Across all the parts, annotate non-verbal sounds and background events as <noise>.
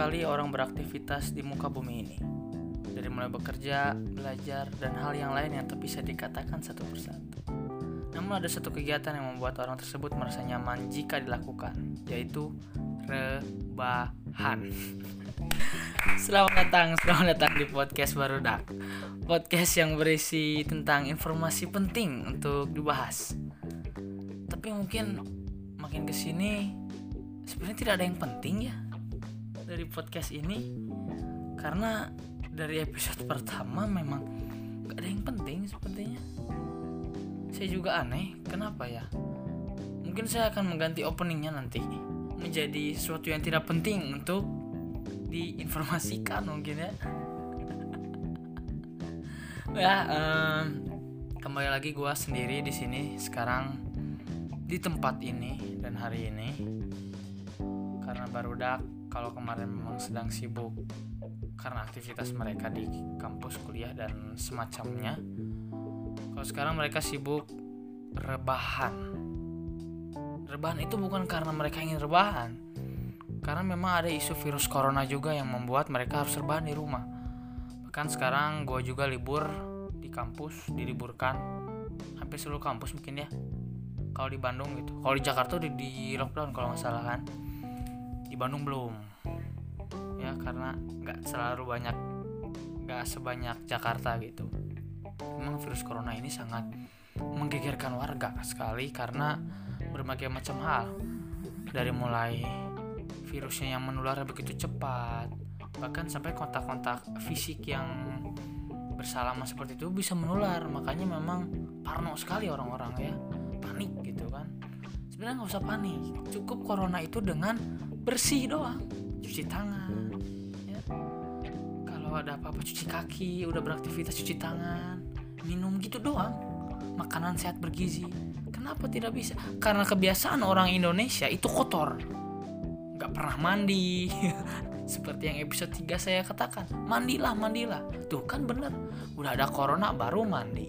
sekali orang beraktivitas di muka bumi ini. Dari mulai bekerja, belajar, dan hal yang lain yang tak bisa dikatakan satu persatu. Namun ada satu kegiatan yang membuat orang tersebut merasa nyaman jika dilakukan, yaitu rebahan. <laughs> Selamat datang, selamat datang di podcast Barudak. Podcast yang berisi tentang informasi penting untuk dibahas. Tapi mungkin makin ke sini sebenarnya tidak ada yang penting ya dari podcast ini karena dari episode <laughs> pertama memang gak ada yang penting sepertinya. Saya juga aneh kenapa ya? Mungkin saya akan mengganti openingnya nanti menjadi sesuatu yang tidak penting untuk diinformasikan mungkin ya. <laughs> Ya um, kembali lagi gua sendiri di sini sekarang di tempat ini dan hari ini. Karena baru dak kalau kemarin memang sedang sibuk karena aktivitas mereka di kampus kuliah dan semacamnya kalau sekarang mereka sibuk rebahan. Rebahan itu bukan karena mereka ingin rebahan karena memang ada isu virus corona juga yang membuat mereka harus rebahan di rumah. Bahkan sekarang gue juga libur di kampus diliburkan hampir seluruh kampus mungkin ya. Kalau di Bandung gitu kalau di Jakarta udah di lockdown kalau nggak salah kan Bandung belum. Ya karena nggak selalu banyak nggak sebanyak Jakarta gitu. Memang virus corona ini sangat menggegerkan warga sekali karena berbagai macam hal. Dari mulai virusnya yang menular begitu cepat bahkan sampai kontak-kontak fisik yang bersalaman seperti itu bisa menular. Makanya memang parno sekali orang-orang ya. Panik gitu kan. Sebenarnya nggak usah panik. Cukup corona itu dengan bersih doang. Cuci tangan. Ya. Kalau ada apa-apa cuci kaki. Udah beraktivitas cuci tangan. Minum gitu doang. Makanan sehat bergizi. Kenapa tidak bisa? Karena kebiasaan orang Indonesia itu kotor. Nggak pernah mandi. <laughs> Seperti yang episode 3 saya katakan. Mandilah mandilah. Tuh kan bener. Udah ada corona baru mandi.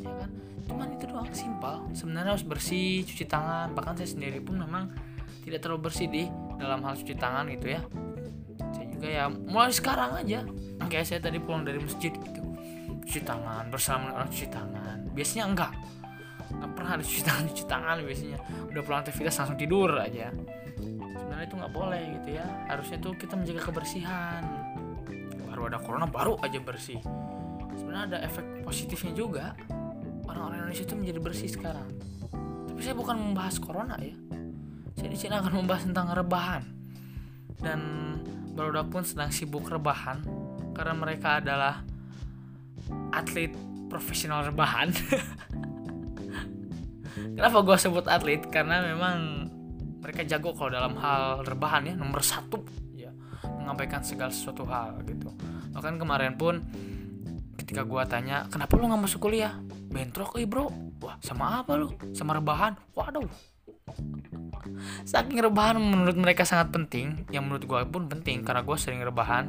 Ya kan? Cuman itu doang simpel. Sebenarnya harus bersih cuci tangan. Bahkan saya sendiri pun memang tidak terlalu bersih di dalam hal cuci tangan gitu ya. Saya juga ya mulai sekarang aja. Kayak saya tadi pulang dari masjid gitu. Cuci tangan bersama orang cuci tangan. Biasanya enggak. Nggak pernah ada cuci tangan cuci tangan biasanya. Udah pulang aktivitas langsung tidur aja. Sebenarnya itu nggak boleh gitu ya. Harusnya tuh kita menjaga kebersihan. Baru ada corona baru aja bersih. Sebenarnya ada efek positifnya juga. Orang-orang Indonesia itu menjadi bersih sekarang. Tapi saya bukan membahas corona ya saya di sini akan membahas tentang rebahan. Dan Barudak pun sedang sibuk rebahan karena mereka adalah atlet profesional rebahan. <laughs> Kenapa gue sebut atlet? Karena memang mereka jago kalau dalam hal rebahan ya nomor satu. Ya mengampaikan segala sesuatu hal gitu. Bahkan kemarin pun ketika gue tanya kenapa lu nggak masuk kuliah? Bentrok eh bro. Wah sama apa lu? Sama rebahan. Waduh saking rebahan menurut mereka sangat penting yang menurut gue pun penting karena gue sering rebahan.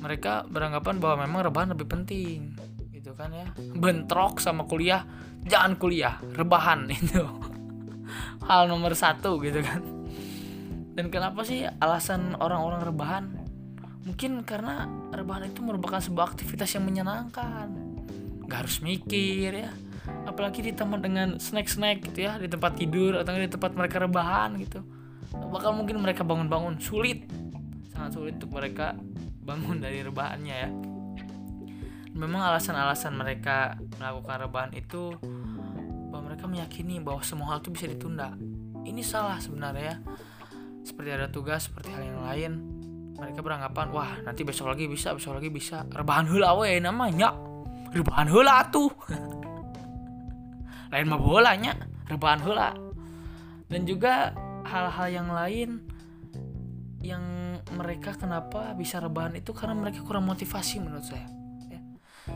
Mereka beranggapan bahwa memang rebahan lebih penting gitu kan ya. Bentrok sama kuliah jangan kuliah rebahan <laughs> itu. Hal nomor satu gitu kan. Dan kenapa sih alasan orang-orang rebahan? Mungkin karena rebahan itu merupakan sebuah aktivitas yang menyenangkan. Nggak harus mikir ya apalagi ditambah dengan snack-snack gitu ya di tempat tidur atau di tempat mereka rebahan gitu. Bakal mungkin mereka bangun-bangun. Sulit. Sangat sulit untuk mereka bangun dari rebahannya ya. Memang alasan-alasan mereka melakukan rebahan itu bahwa mereka meyakini bahwa semua hal itu bisa ditunda. Ini salah sebenarnya seperti ada tugas seperti hal yang lain mereka beranggapan wah nanti besok lagi bisa besok lagi bisa. Rebahan hula we namanya. Rebahan hula tuh <laughs> lain mah bolanya rebahan hula dan juga hal-hal yang lain yang mereka kenapa bisa rebahan itu karena mereka kurang motivasi menurut saya ya.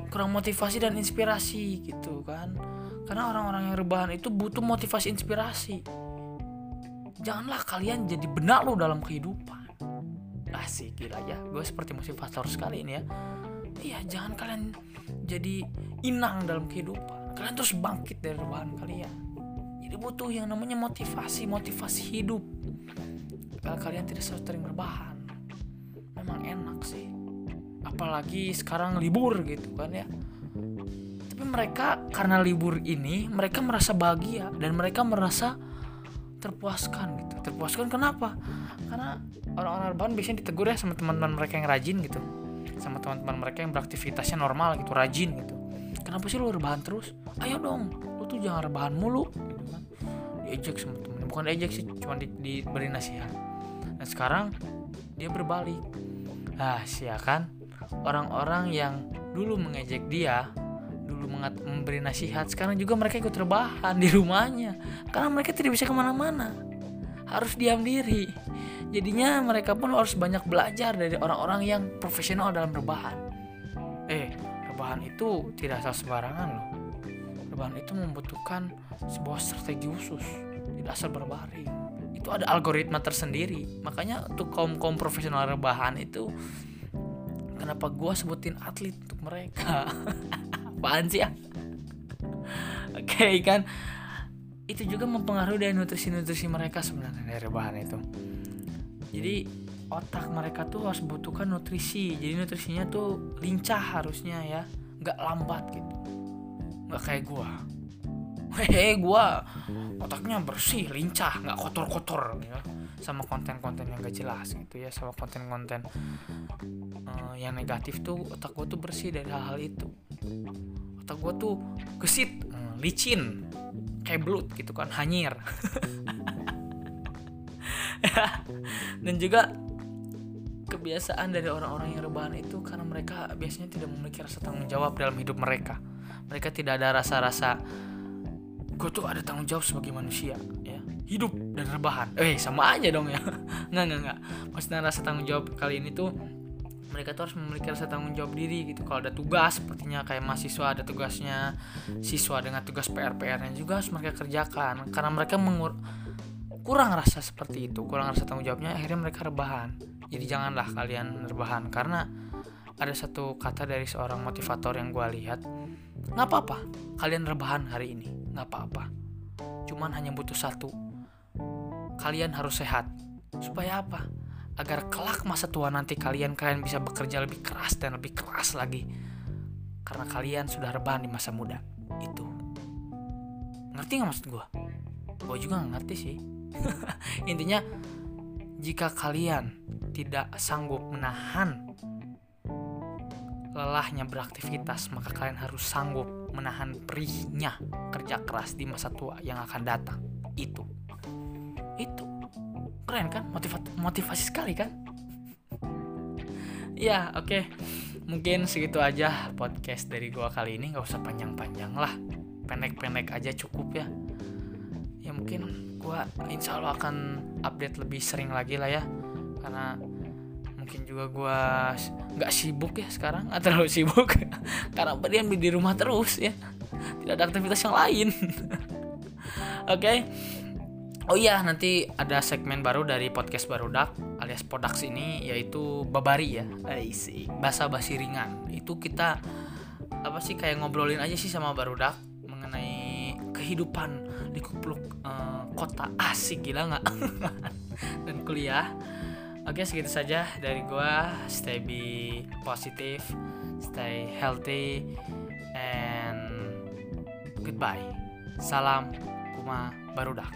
kurang motivasi dan inspirasi gitu kan. Karena orang-orang yang rebahan itu butuh motivasi inspirasi. Janganlah kalian jadi benar lo dalam kehidupan. Asik gila ya. Gue seperti motivator sekali ini ya. Iya jangan kalian jadi inang dalam kehidupan kalian terus bangkit dari rebahan kalian. Jadi butuh yang namanya motivasi motivasi hidup. Kalau kalian tidak sering rebahan apalagi sekarang libur gitu kan ya. Tapi mereka karena libur ini mereka merasa bahagia dan mereka merasa terpuaskan gitu. Terpuaskan kenapa? Karena orang-orang rebahan biasanya ditegur ya sama teman-teman mereka yang rajin gitu. Sama teman-teman mereka yang beraktivitasnya normal gitu rajin gitu kenapa sih lu rebahan terus? Ayo dong lu tuh jangan rebahan mulu gitu kan. Diejek sama temen bukan ejek sih cuma di, diberi nasihat. Dan sekarang dia berbalik. Ah sih ya kan? Orang-orang yang dulu mengejek dia dulu mengat, memberi nasihat sekarang juga mereka ikut rebahan di rumahnya. Karena mereka tidak bisa ke mana-mana. Harus diam diri. Jadinya mereka pun harus banyak belajar dari orang-orang yang profesional dalam rebahan rebahan itu tidak asal sembarangan loh. Rebahan itu membutuhkan sebuah strategi khusus tidak asal berbaring. Itu ada algoritma tersendiri. Makanya untuk kaum kaum profesional rebahan itu kenapa gua sebutin atlet untuk mereka? <laughs> Apaan sih ya? Oke okay, kan? Itu juga mempengaruhi dari nutrisi-nutrisi mereka sebenarnya dari rebahan itu. Jadi otak mereka tuh harus butuhkan nutrisi. Jadi nutrisinya tuh lincah harusnya ya nggak lambat gitu. Nggak kayak gua. Hehe gua otaknya bersih lincah nggak kotor-kotor ya. Sama konten-konten yang gak jelas gitu ya sama konten-konten uh, yang negatif tuh otak gua tuh bersih dari hal-hal itu. Otak gua tuh gesit uh, licin kayak belut gitu kan hanyir. <laughs> Dan juga kebiasaan dari orang-orang yang rebahan itu karena mereka biasanya tidak memiliki rasa tanggung jawab dalam hidup mereka. Mereka tidak ada rasa-rasa gue tuh ada tanggung jawab sebagai manusia ya. Hidup dan rebahan. Eh sama aja dong ya. <laughs> Nggak nggak nggak. Maksudnya rasa tanggung jawab kali ini tuh mereka tuh harus memiliki rasa tanggung jawab diri gitu. Kalau ada tugas sepertinya kayak mahasiswa ada tugasnya siswa dengan tugas PR PR nya juga harus mereka kerjakan. Karena mereka mengur kurang rasa seperti itu kurang rasa tanggung jawabnya akhirnya mereka rebahan jadi janganlah kalian rebahan karena ada satu kata dari seorang motivator yang gue lihat nggak apa-apa kalian rebahan hari ini nggak apa-apa. Cuman hanya butuh satu kalian harus sehat. Supaya apa? Agar kelak masa tua nanti kalian kalian bisa bekerja lebih keras dan lebih keras lagi. Karena kalian sudah rebahan di masa muda. Itu. Ngerti nggak maksud gue gue juga nggak ngerti sih. <laughs> Intinya jika kalian tidak sanggup menahan lelahnya beraktivitas maka kalian harus sanggup menahan perihnya kerja keras di masa tua yang akan datang. Itu. Itu. Keren kan? Motiva motivasi sekali kan? <laughs> Ya oke. Okay. mungkin segitu aja podcast dari gua kali ini. Nggak usah panjang-panjang lah. Pendek-pendek aja cukup ya. Ya mungkin gue insya Allah akan update lebih sering lagi lah ya. Karena mungkin juga gue nggak sibuk ya sekarang nggak terlalu sibuk. <laughs> Karena dia di rumah terus ya. Tidak ada aktivitas yang lain. <laughs> Oke. Okay. oh iya nanti ada segmen baru dari podcast barudak alias Podax ini yaitu babari ya. Bahasa basi ringan. Itu kita apa sih kayak ngobrolin aja sih sama barudak mengenai kehidupan di kupluk uh, kota asik gila nggak? <laughs> Dan kuliah. Oke segitu saja dari gua. Stay be positive stay healthy and goodbye. Salam kuma barudak